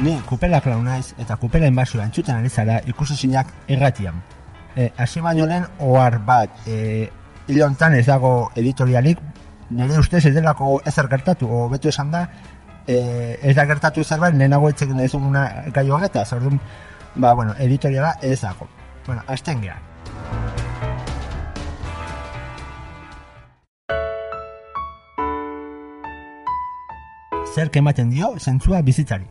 Ni kupela klaun naiz eta kupela inbasioa entzuten ari zara ikusi erratian. E, hasi baino lehen ohar bat, e, hile honetan ez dago editorialik, nire ustez ez delako ezer gertatu, o betu esan da, e, ez da gertatu zerbait, lehenago etxekin ez duguna gai horretaz, orduan, ba, bueno, editoriala ez dago. Bueno, azten geha. Zer ematen dio zentzua bizitzari.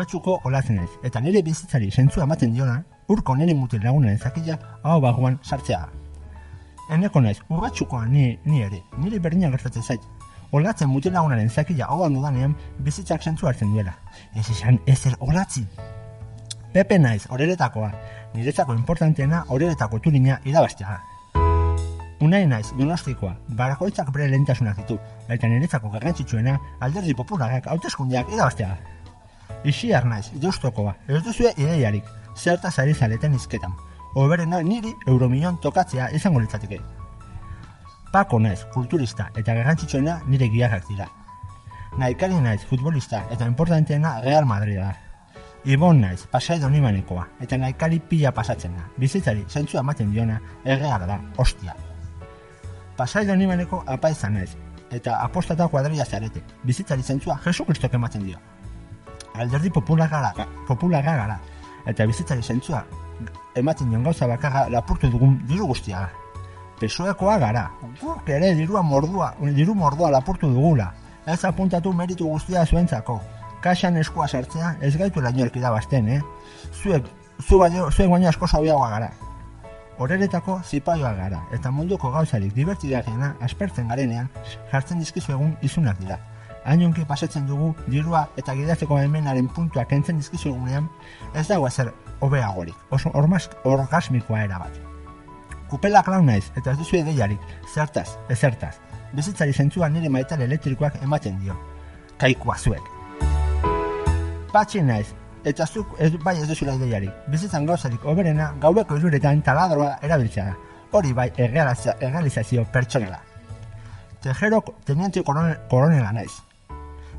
Urretxuko olatzen ez, eta nire bizitzari zentzua ematen diona, urko nire mutil lagunen zakila hau baguan sartzea. Eneko naiz, urretxukoa ni, ni ere, nire berdina gertatzen zait. Olatzen mutil lagunaren zakila hau dudanean bizitzak zentzua hartzen duela. Ez esan, ez er olatzi. Pepe naiz, horeretakoa, niretzako importanteena horeretako turina idabaztea. Unai naiz, donostikoa, barakoitzak bere lehentasunak ditu, eta niretzako garrantzitsuena alderdi popularak hauteskundiak idabaztea. Ixiar naiz, deustokoa, ez duzue ideiarik, zertaz ari zareten izketan, oberena niri euromilion tokatzea izango litzateke. Pako naiz, kulturista, eta garrantzitsuena nire giarrak dira. Naikari naiz, futbolista, eta importanteena Real Madrid da. Ibon naiz, pasai donimanekoa, eta naikari pila pasatzen da. Bizitzari, zentzua ematen diona, erreala da, ostia. Pasai donimaneko apaiza naiz, eta apostata kuadrilla zarete. Bizitzari zentzua Jesu Kristok ematen dio. Alderdi popularra gara, popularra gara, eta bizitzari zentzua ematen dion gauza bakarra lapurtu dugun diru guztia. Pesoekoa gara, guk ere dirua mordua, diru mordua lapurtu dugula. Ez apuntatu meritu guztia zuentzako. Kaxan eskua sartzea ez gaitu lainork irabazten, eh? Zuek, zu baino, zuek baino asko zauiagoa gara. Horeretako zipaioa gara, eta munduko gauzarik divertidakeena aspertzen garenean jartzen dizkizu egun izunak dira. Hainonki pasatzen dugu dirua eta gidatzeko hemenaren puntua kentzen dizkizu egunean, ez dago ezer hobeagorik, oso ormaz, orgasmikoa erabat. Kupela klaun naiz, eta ez duzu ideiarik, zertaz, ezertaz. Bizitzari zentzua nire maital elektrikoak ematen dio. Kaikua zuek. Patxi naiz, eta zuk ez, bai ez duzula ideiarik. Bizitzan gauzarik oberena gaueko iruretan taladroa erabiltzea da. Hori bai errealizazio, errealizazio pertsonela. Tejero teniente koronel, koronela naiz.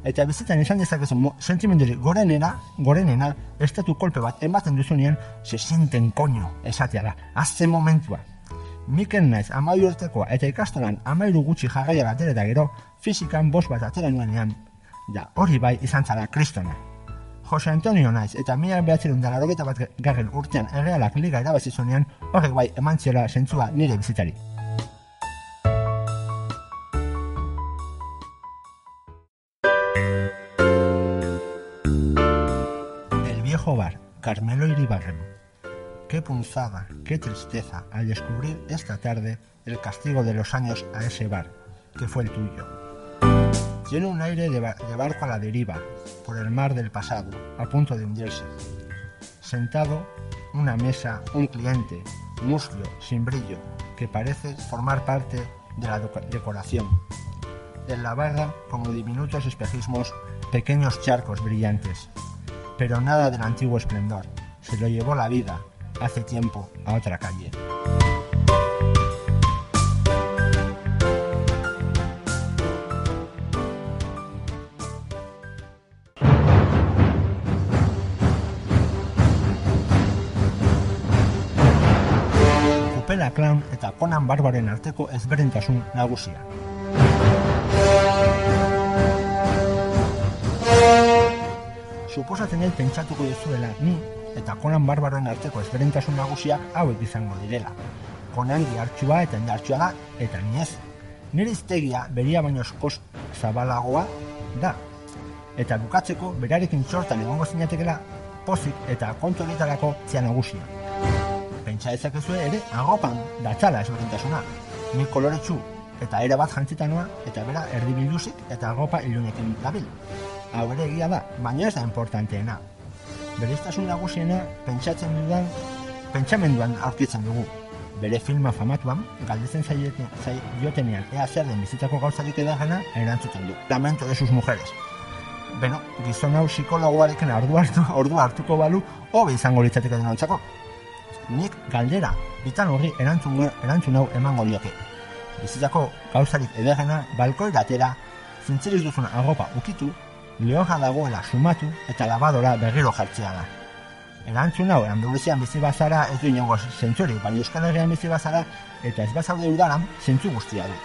Eta bizitzan izan dezakezu sentimendurik gorenena, gorenena, estatu kolpe bat ematen duzunean, se sienten koño, esatea da, azte momentua. Miken naiz amairu urtekoa eta ikastolan amairu gutxi jarraia batera eta gero, fizikan bost bat atera nuenean, da hori bai izan zara kristona. Jose Antonio naiz eta mila behatzerun dara bat garren urtean errealak liga erabazizunean, horrek bai eman ziola zentzua nire bizitzari. Carmelo Iribarren. Qué punzada, qué tristeza al descubrir esta tarde el castigo de los años a ese bar, que fue el tuyo. Tiene un aire de, de barco a la deriva, por el mar del pasado, a punto de hundirse. Sentado, una mesa, un cliente, muslo, sin brillo, que parece formar parte de la decoración. En la barra, como diminutos espejismos, pequeños charcos brillantes. Pero nada del antiguo esplendor. Se lo llevó la vida, hace tiempo, a otra calle. Kupela Clown eta Conan Barbaren arteko ezberdintasun nagusia. Suposatzen dut pentsatuko duzuela ni eta Conan Barbaren arteko ezberdintasun nagusiak hauek izango direla. Conan gihartxua eta indartsua da eta ni ez. Nire iztegia beria baino eskoz zabalagoa da. Eta bukatzeko berarekin sortan egongo zinatekela pozik eta kontu horietarako zia nagusia. Pentsa dezakezue ere agopan datzala ezberdintasuna. Ni koloretsu eta era bat jantzita noa eta bera erdi bilduzik eta agopa ilunekin dabil. Hau ere egia da, baina ez da importanteena. Bereiztasun nagusiena pentsatzen dudan, pentsamenduan aurkitzen dugu. Bere filma famatuan, galdetzen zaiotenean ea zer den bizitzako gauzarik edarrena erantzuten du. Lamento de sus mujeres. Beno, gizon hau psikologoarekin ordu hartu, ordu hartuko balu, hobe izango litzateke denontzako. Nik galdera, bitan horri erantzun, erantzun hau emango lioke. Bizitzako gauzarik ederrena balkoiratera zintzeriz duzun agopa ukitu, lehoja dagoela sumatu eta labadora berriro jartzea da. Erantzun hau, Andaluzian bizi bazara ez du inongo zentzuri, baina Euskal Herrian bizi bazara eta ez bazaude udaran zentzu guztia du.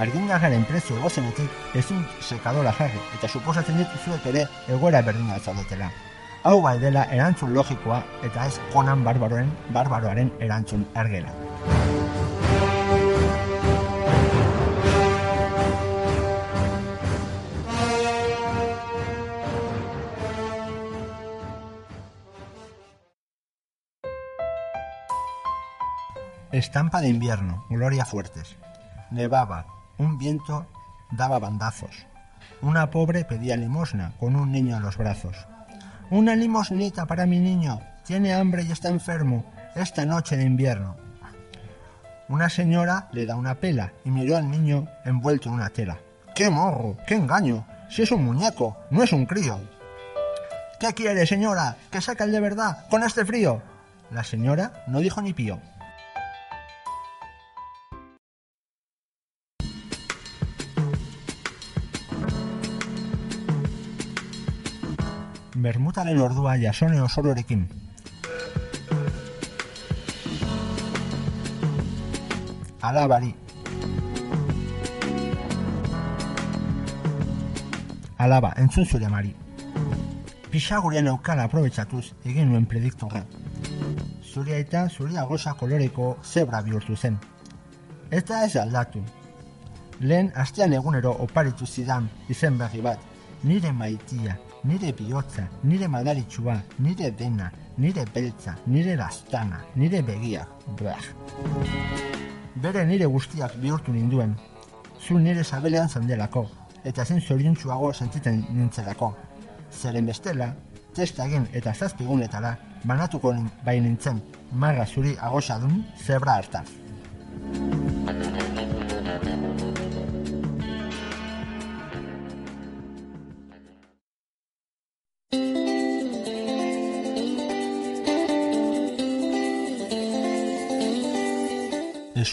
Argindarraren prezio egozenetik ezin sekadora jarri eta suposatzen dit ere egoera berdina zaudetela. Hau bai dela erantzun logikoa eta ez konan barbaroen barbaroaren erantzun ergela. Estampa de invierno, Gloria Fuertes. Nevaba, un viento daba bandazos. Una pobre pedía limosna con un niño a los brazos. Una limosnita para mi niño. Tiene hambre y está enfermo. Esta noche de invierno. Una señora le da una pela y miró al niño envuelto en una tela. ¡Qué morro! ¡Qué engaño! Si es un muñeco, no es un crío. ¿Qué quiere, señora? ¿Que saca el de verdad con este frío? La señora no dijo ni pío. Bermutaren ordua jasone osororekin. Alabari. Alaba, entzun zure mari. Pixagurean aukala aprobetsatuz egin nuen prediktorra. Zure eta zure agosa koloreko zebra bihurtu zen. Eta ez aldatu. Lehen astean egunero oparitu zidan izen berri bat. Nire maitia, nire bihotza, nire madaritsua, nire dena, nire beltza, nire lastana, nire begia. Blah. Bere nire guztiak bihurtu ninduen. Zu nire sabelean zandelako, eta zen zoriontsuago sentitzen nintzelako. Zeren bestela, testa egin eta zazpigunetara, banatuko nin, bai nintzen, marra zuri agosadun zebra hartaz.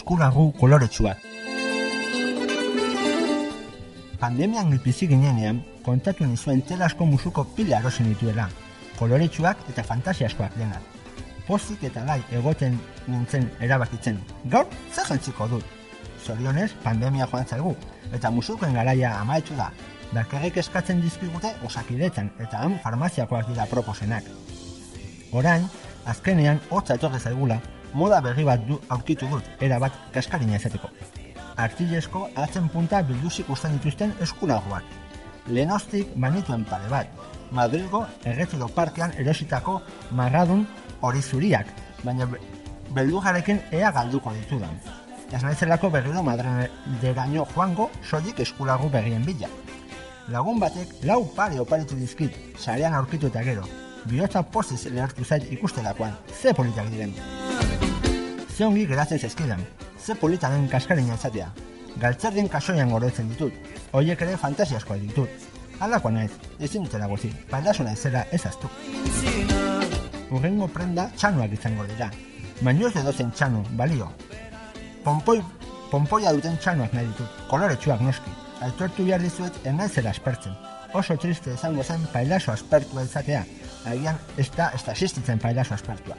Eskuragu koloretsuak. Pandemian bizi ginenean, kontatu nizuen telasko musuko pila erosi nituela, koloretsuak eta fantasiaskoak denak. Pozik eta lai egoten nintzen erabakitzen. Gaur, zer jantziko dut? Zorionez, pandemia joan zaigu, eta musukoen garaia amaetsu da. Bakarrik eskatzen dizkigute osakidetzen, eta han farmaziakoak dira proposenak. Orain, azkenean, hotza etorre zaigula, moda berri bat du aurkitu dut, erabat kaskarina izateko. Artillesko atzen punta bilduzik usten dituzten eskulagoak. Lehenostik banituen pare bat, Madrilgo erretiro parkean erositako marradun hori zuriak, baina be- beldugarekin ea galduko ditudan. Ez naizelako berriro madrenderaino joango soilik eskulagu berrien bila. Lagun batek lau pare oparitu dizkit, sarean aurkitu eta gero. Bihotza poziz lehertu zait ikustelakoan, ze politak diren. Ze ongi geratzen zezkidan, ze polita den kaskarina izatea. Galtzerdin kasoian gorotzen ditut, hoiek ere fantasiaskoa ditut. Halakoa naiz, ezin dutela gozi, pailaso naizela ez aztu. Urrengo prenda txanoak izango dira. Baino ez edozen txano, balio. Pompoi, pompoia duten txanoak nahi ditut, koloretsuak noski. Aitortu behar dizuet enaizela aspertzen. Oso triste izango zen pailaso aspertua izatea, agian ez da ez da existitzen pailaso aspertua.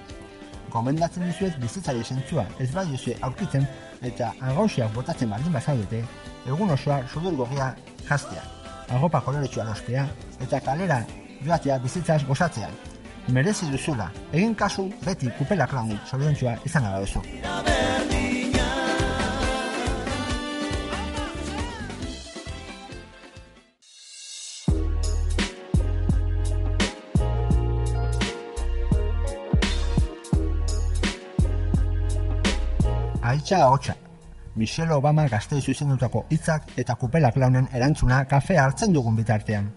Gomendatzen dizuet bizitzari zentzua ez badiozue aurkitzen eta agausiak botatzen baldin bazaudete, egun osoa sudur gorria jaztea, agopa koloretsua lostea eta kalera joatea bizitzaz gozatzea. Merezi duzula, egin kasu beti kupela klauni zoriontsua izan gara Aitza hotxa. Michelle Obama gaztei zuzendutako hitzak eta kupela klaunen erantzuna kafea hartzen dugun bitartean.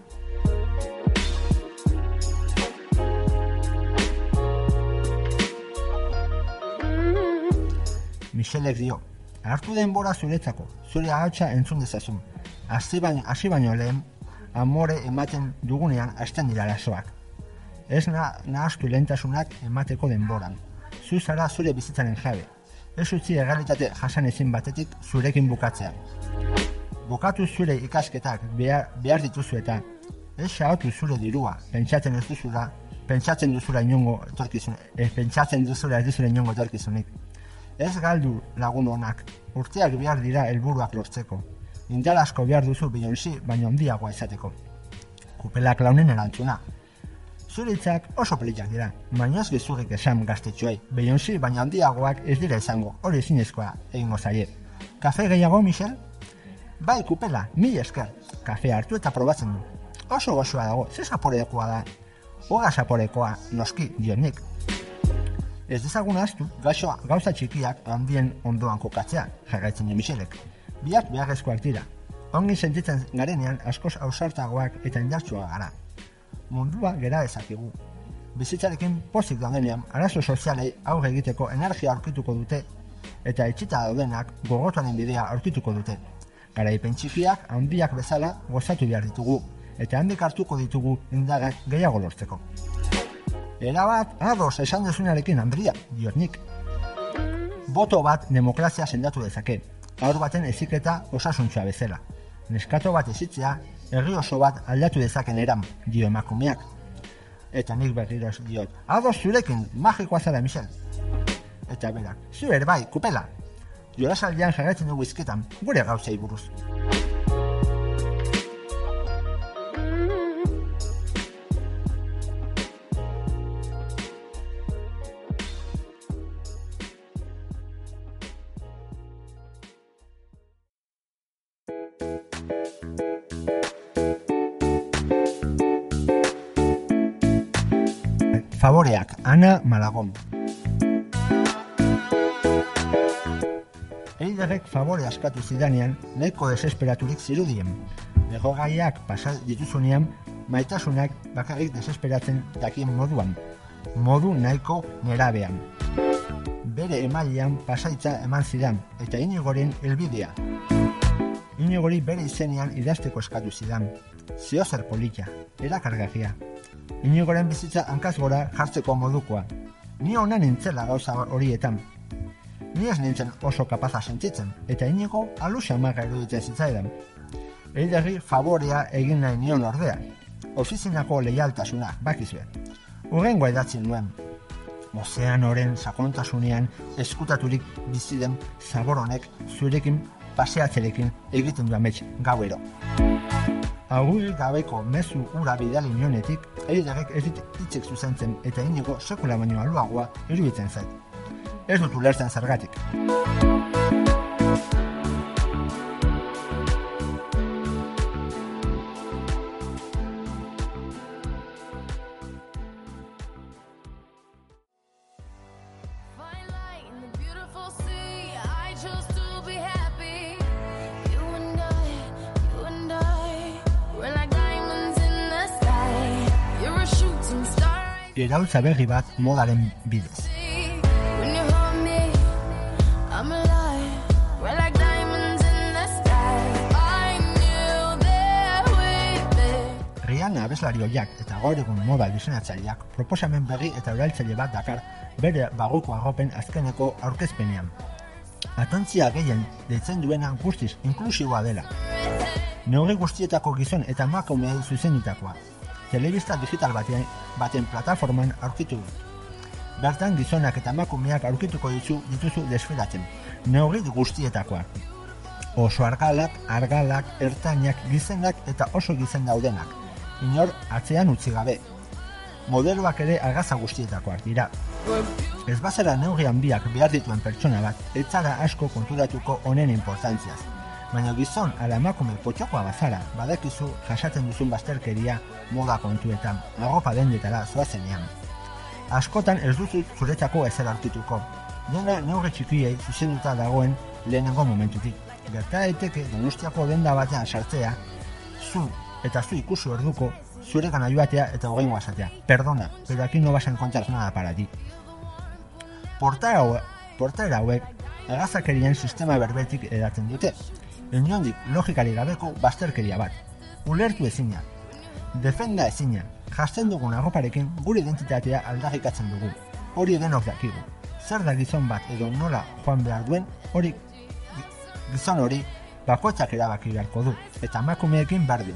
Michelek dio, hartu denbora zuretzako, zure ahotsa entzun dezazun. Hasi baino, hasi baino lehen, amore ematen dugunean hasten dira arazoak. Ez na, nahaztu lehentasunak emateko denboran. Zu zara zure bizitzaren jabe. Ez utzi errealitate jasan ezin batetik zurekin bukatzea. bukatu zure ikasketak behar, behar dituzu eta ez xaotu zure dirua, pentsatzen ez duzula, pentsatzen duzula inongo etorkizun, ez pentsatzen duzula ez duzula inongo etorkizunik. Ez galdu lagun honak, urteak behar dira helburuak lortzeko. Indar asko behar duzu bilonzi, baina handiagoa izateko. Kupelak launen erantzuna. Zure oso peliak dira, baina ez gezurrik esan gaztetxoei. Beyoncé baina handiagoak ez dira izango, hori ezinezkoa egingo zaie. Kafe gehiago, Michel? Bai, kupela, mi esker. Kafe hartu eta probatzen du. Oso gozoa dago, ze zaporekoa da. Oga zaporekoa, noski, dionik. Ez dezagun astu, gaixoa gauza txikiak handien ondoan kokatzea, jarraitzen du Michelek. Biak beharrezkoak dira. Ongi sentitzen garenean askoz ausartagoak eta indartsua gara. Mundua gera dezakigu. Bizitzarekin pozik daudenean, arazo sozialei aurre egiteko energia aurkituko dute eta etxita daudenak gogotuaren bidea aurkituko dute. Garaipen txikiak handiak bezala gozatu behar ditugu eta handik hartuko ditugu indagak gehiago lortzeko. Era bat, ados esan dezunarekin Andria, diotnik. Boto bat demokrazia sendatu dezake, aur baten eziketa osasuntzua bezala. Neskato bat ezitzea, herri oso bat aldatu dezaken eram, dio emakumeak. Eta nik berriro diot, ados zurekin, magikoa zara, Michel. Eta berak, zu ere bai, kupela. Jolasaldian jarraitzen dugu izketan, gure gauzei buruz. Ana Malagón. Eiderrek favore askatu zidanean, nahiko desesperaturik zirudien. Begogaiak pasal dituzunean, maitasunak bakarrik desesperatzen dakien moduan. Modu nahiko nerabean. Bere emailean pasaitza eman zidan, eta inigoren helbidea. Inigori bere izenean idazteko eskatu zidan. Zeo zer polita, erakargarria. Inigoren bizitza hankaz gora jartzeko modukoa. Ni honan nintzela gauza horietan. Ni ez nintzen oso kapaza sentitzen, eta inigo alusia maga eruditzen zitzaidan. Eiderri favorea egin nahi nion ordea. Ofizinako leialtasuna, bakizue. Urrengoa idatzi nuen. Ozeanoren sakontasunean eskutaturik biziden zabor honek zurekin paseatzerekin egiten du amets gauero. Agur gabeko mezu ura bidali nionetik, eiderrek ez dit hitzek zuzentzen eta inigo sekula baino aluagoa iruditzen zait. Ez dut ulertzen zergatik. Chose Iraultza berri bat modaren bidez. Rihanna abeslari hoiak eta gaur egun moda diseinatzaileak proposamen berri eta erailtzaile bat dakar bere baguko arropen azkeneko aurkezpenean. Atontzia gehien deitzen duena guztiz inklusiboa dela. Neurri guztietako gizon eta emakumeei zuzendutakoa. Telebista digital baten, baten plataforman aurkitu. Bertan gizonak eta emakumeak aurkituko ditu dituzu desfilatzen. Neurri guztietakoa. Oso argalak, argalak, ertainak, gizenak eta oso gizen daudenak. Inor atzean utzi gabe. Modeloak ere argaza guztietakoak dira. Ez bazara neurri handiak behar dituen pertsona bat, ez zara asko konturatuko honen importantziaz. Baina gizon ala emakume potxokoa bazara, badakizu jasaten duzun bazterkeria moda kontuetan, arropa dendetara zoazenean. Askotan ez duzu zuretzako ezer aurkituko. Dena neurri txikiei zuzenduta dagoen lehenengo momentutik. Gerta daiteke donostiako denda batean sartzea, zu eta zu ikusi orduko zure gana joatea eta hogein guazatea. Perdona, pero aquí no vas a encontrar nada para ti. Portaera, haue, portaera hauek agazakerien sistema berbetik edaten dute. Inondik logikari gabeko bazterkeria bat. Ulertu ezina. Defenda ezina. Jasten dugun arroparekin gure identitatea aldarrikatzen dugu. Hori denok dakigu. Zer da gizon bat edo nola joan behar duen, hori gizon hori bakoitzak erabaki beharko du, eta emakumeekin berdin.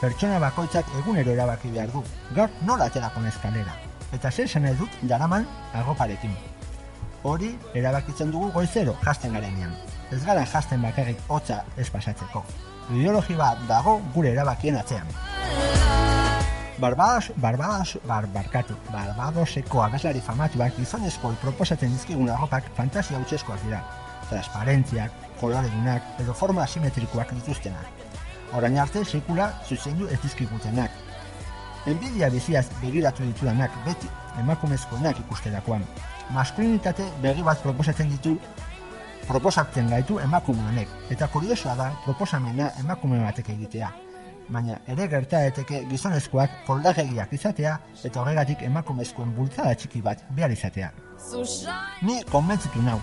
Pertsona bakoitzak egunero erabaki behar du, gaur nola aterako eskalera, eta zer ez dut jaraman agoparekin. Hori erabakitzen dugu goizero jasten garenean. Ez gara jasten bakarrik hotza ez pasatzeko. Ideologi bat dago gure erabakien atzean. Barbados, Barbados, bar, barkatu, Barbadoseko abeslari famatuak gizonezko proposatzen dizkigun arropak fantasia utzeskoak dira. Transparentziak, koloredunak edo forma asimetrikoak dituztenak. Orain arte sekula zuzendu ez dizkigutenak. Enbidia biziaz begiratu ditudanak beti emakumezkoenak ikusterakoan. Maskulinitate begi bat proposatzen ditu proposatzen gaitu emakume honek eta kuriosoa da proposamena emakume batek egitea. Baina ere gerta daiteke gizonezkoak koldagegiak izatea eta horregatik emakumezkoen bultzada txiki bat behar izatea. Ni konbentzitu nau.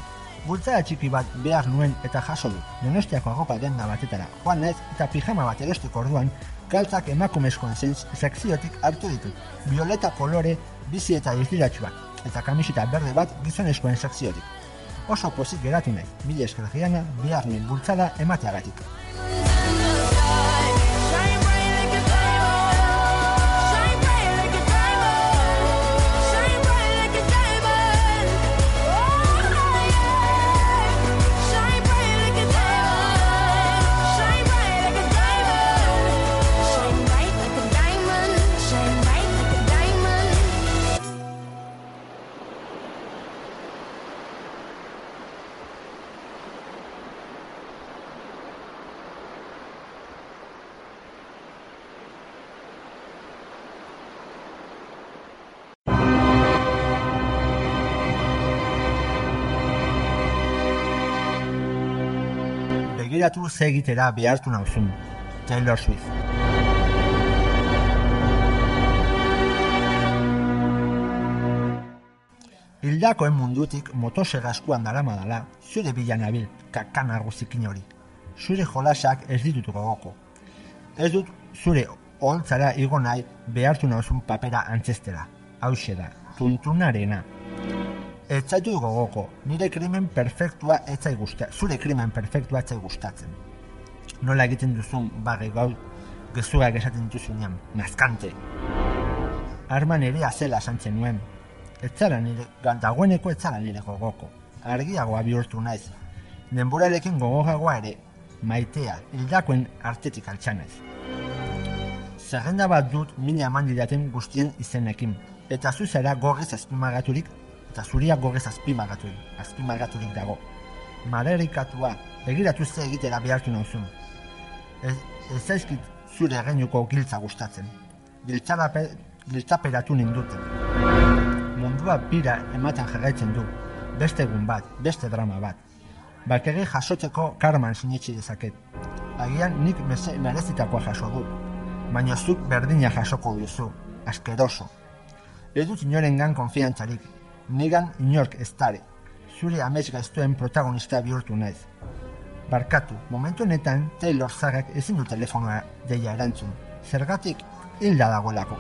Bultzada txiki bat behar nuen eta jaso dut. Donostiako agopa denda batetara. Joan ez eta pijama bat erosteko orduan, galtzak emakumezkoen zen sekziotik hartu ditut. Violeta kolore, bizi eta distiratsuak. Eta kamiseta berde bat gizonezkoen sekziotik. Oso pozik geratu nahi. Mila esker nuen bultzada emateagatik. Begiratu ze egitera behartu nauzun. Taylor Swift. Hildakoen mundutik motosega eskuan darama dala, zure bila nabil, kakana guzikin hori. Zure jolasak ez ditut gogoko. Ez dut zure holtzara igo nahi behartu nauzun papera antzestera. Hauxe da, tuntunarena. Ez zaitu gogoko, nire krimen perfektua ez zai gusta, zure krimen perfektua ez zai gustatzen. Nola egiten duzun bage gau gezuak esaten dituzunean, nazkante. Arman ere azela santzen nuen. Ez zara nire, dagoeneko ez zara nire gogoko. Argiagoa bihurtu naiz. Denborarekin gogojagoa ere, maitea, hildakoen artetik altxanez. Zerrenda bat dut mina eman didaten guztien izenekin, eta zu zara gorriz azpimagaturik, eta zuria gorriz azpimagaturik, azpimagaturik dago. Marerikatua, begiratu ze egitera behartu nauzun. Ez, ez zaizkit zure erreinuko giltza gustatzen. Giltzarape, giltzaperatu ninduten. Mundua bira ematen jarraitzen du. Beste egun bat, beste drama bat. Bakegi jasotzeko karman sinetsi dezaket. Agian nik meze- merezitakoa jaso dut. Baina zuk berdina jasoko duzu. Askeroso. Ez dut inorengan konfiantzarik. Nigan inork ez dare. Zure amets gaiztuen protagonista bihurtu naiz. Barkatu, momentu honetan Taylor Zagak ezin du telefonoa deia erantzun. Zergatik hilda dagoelako.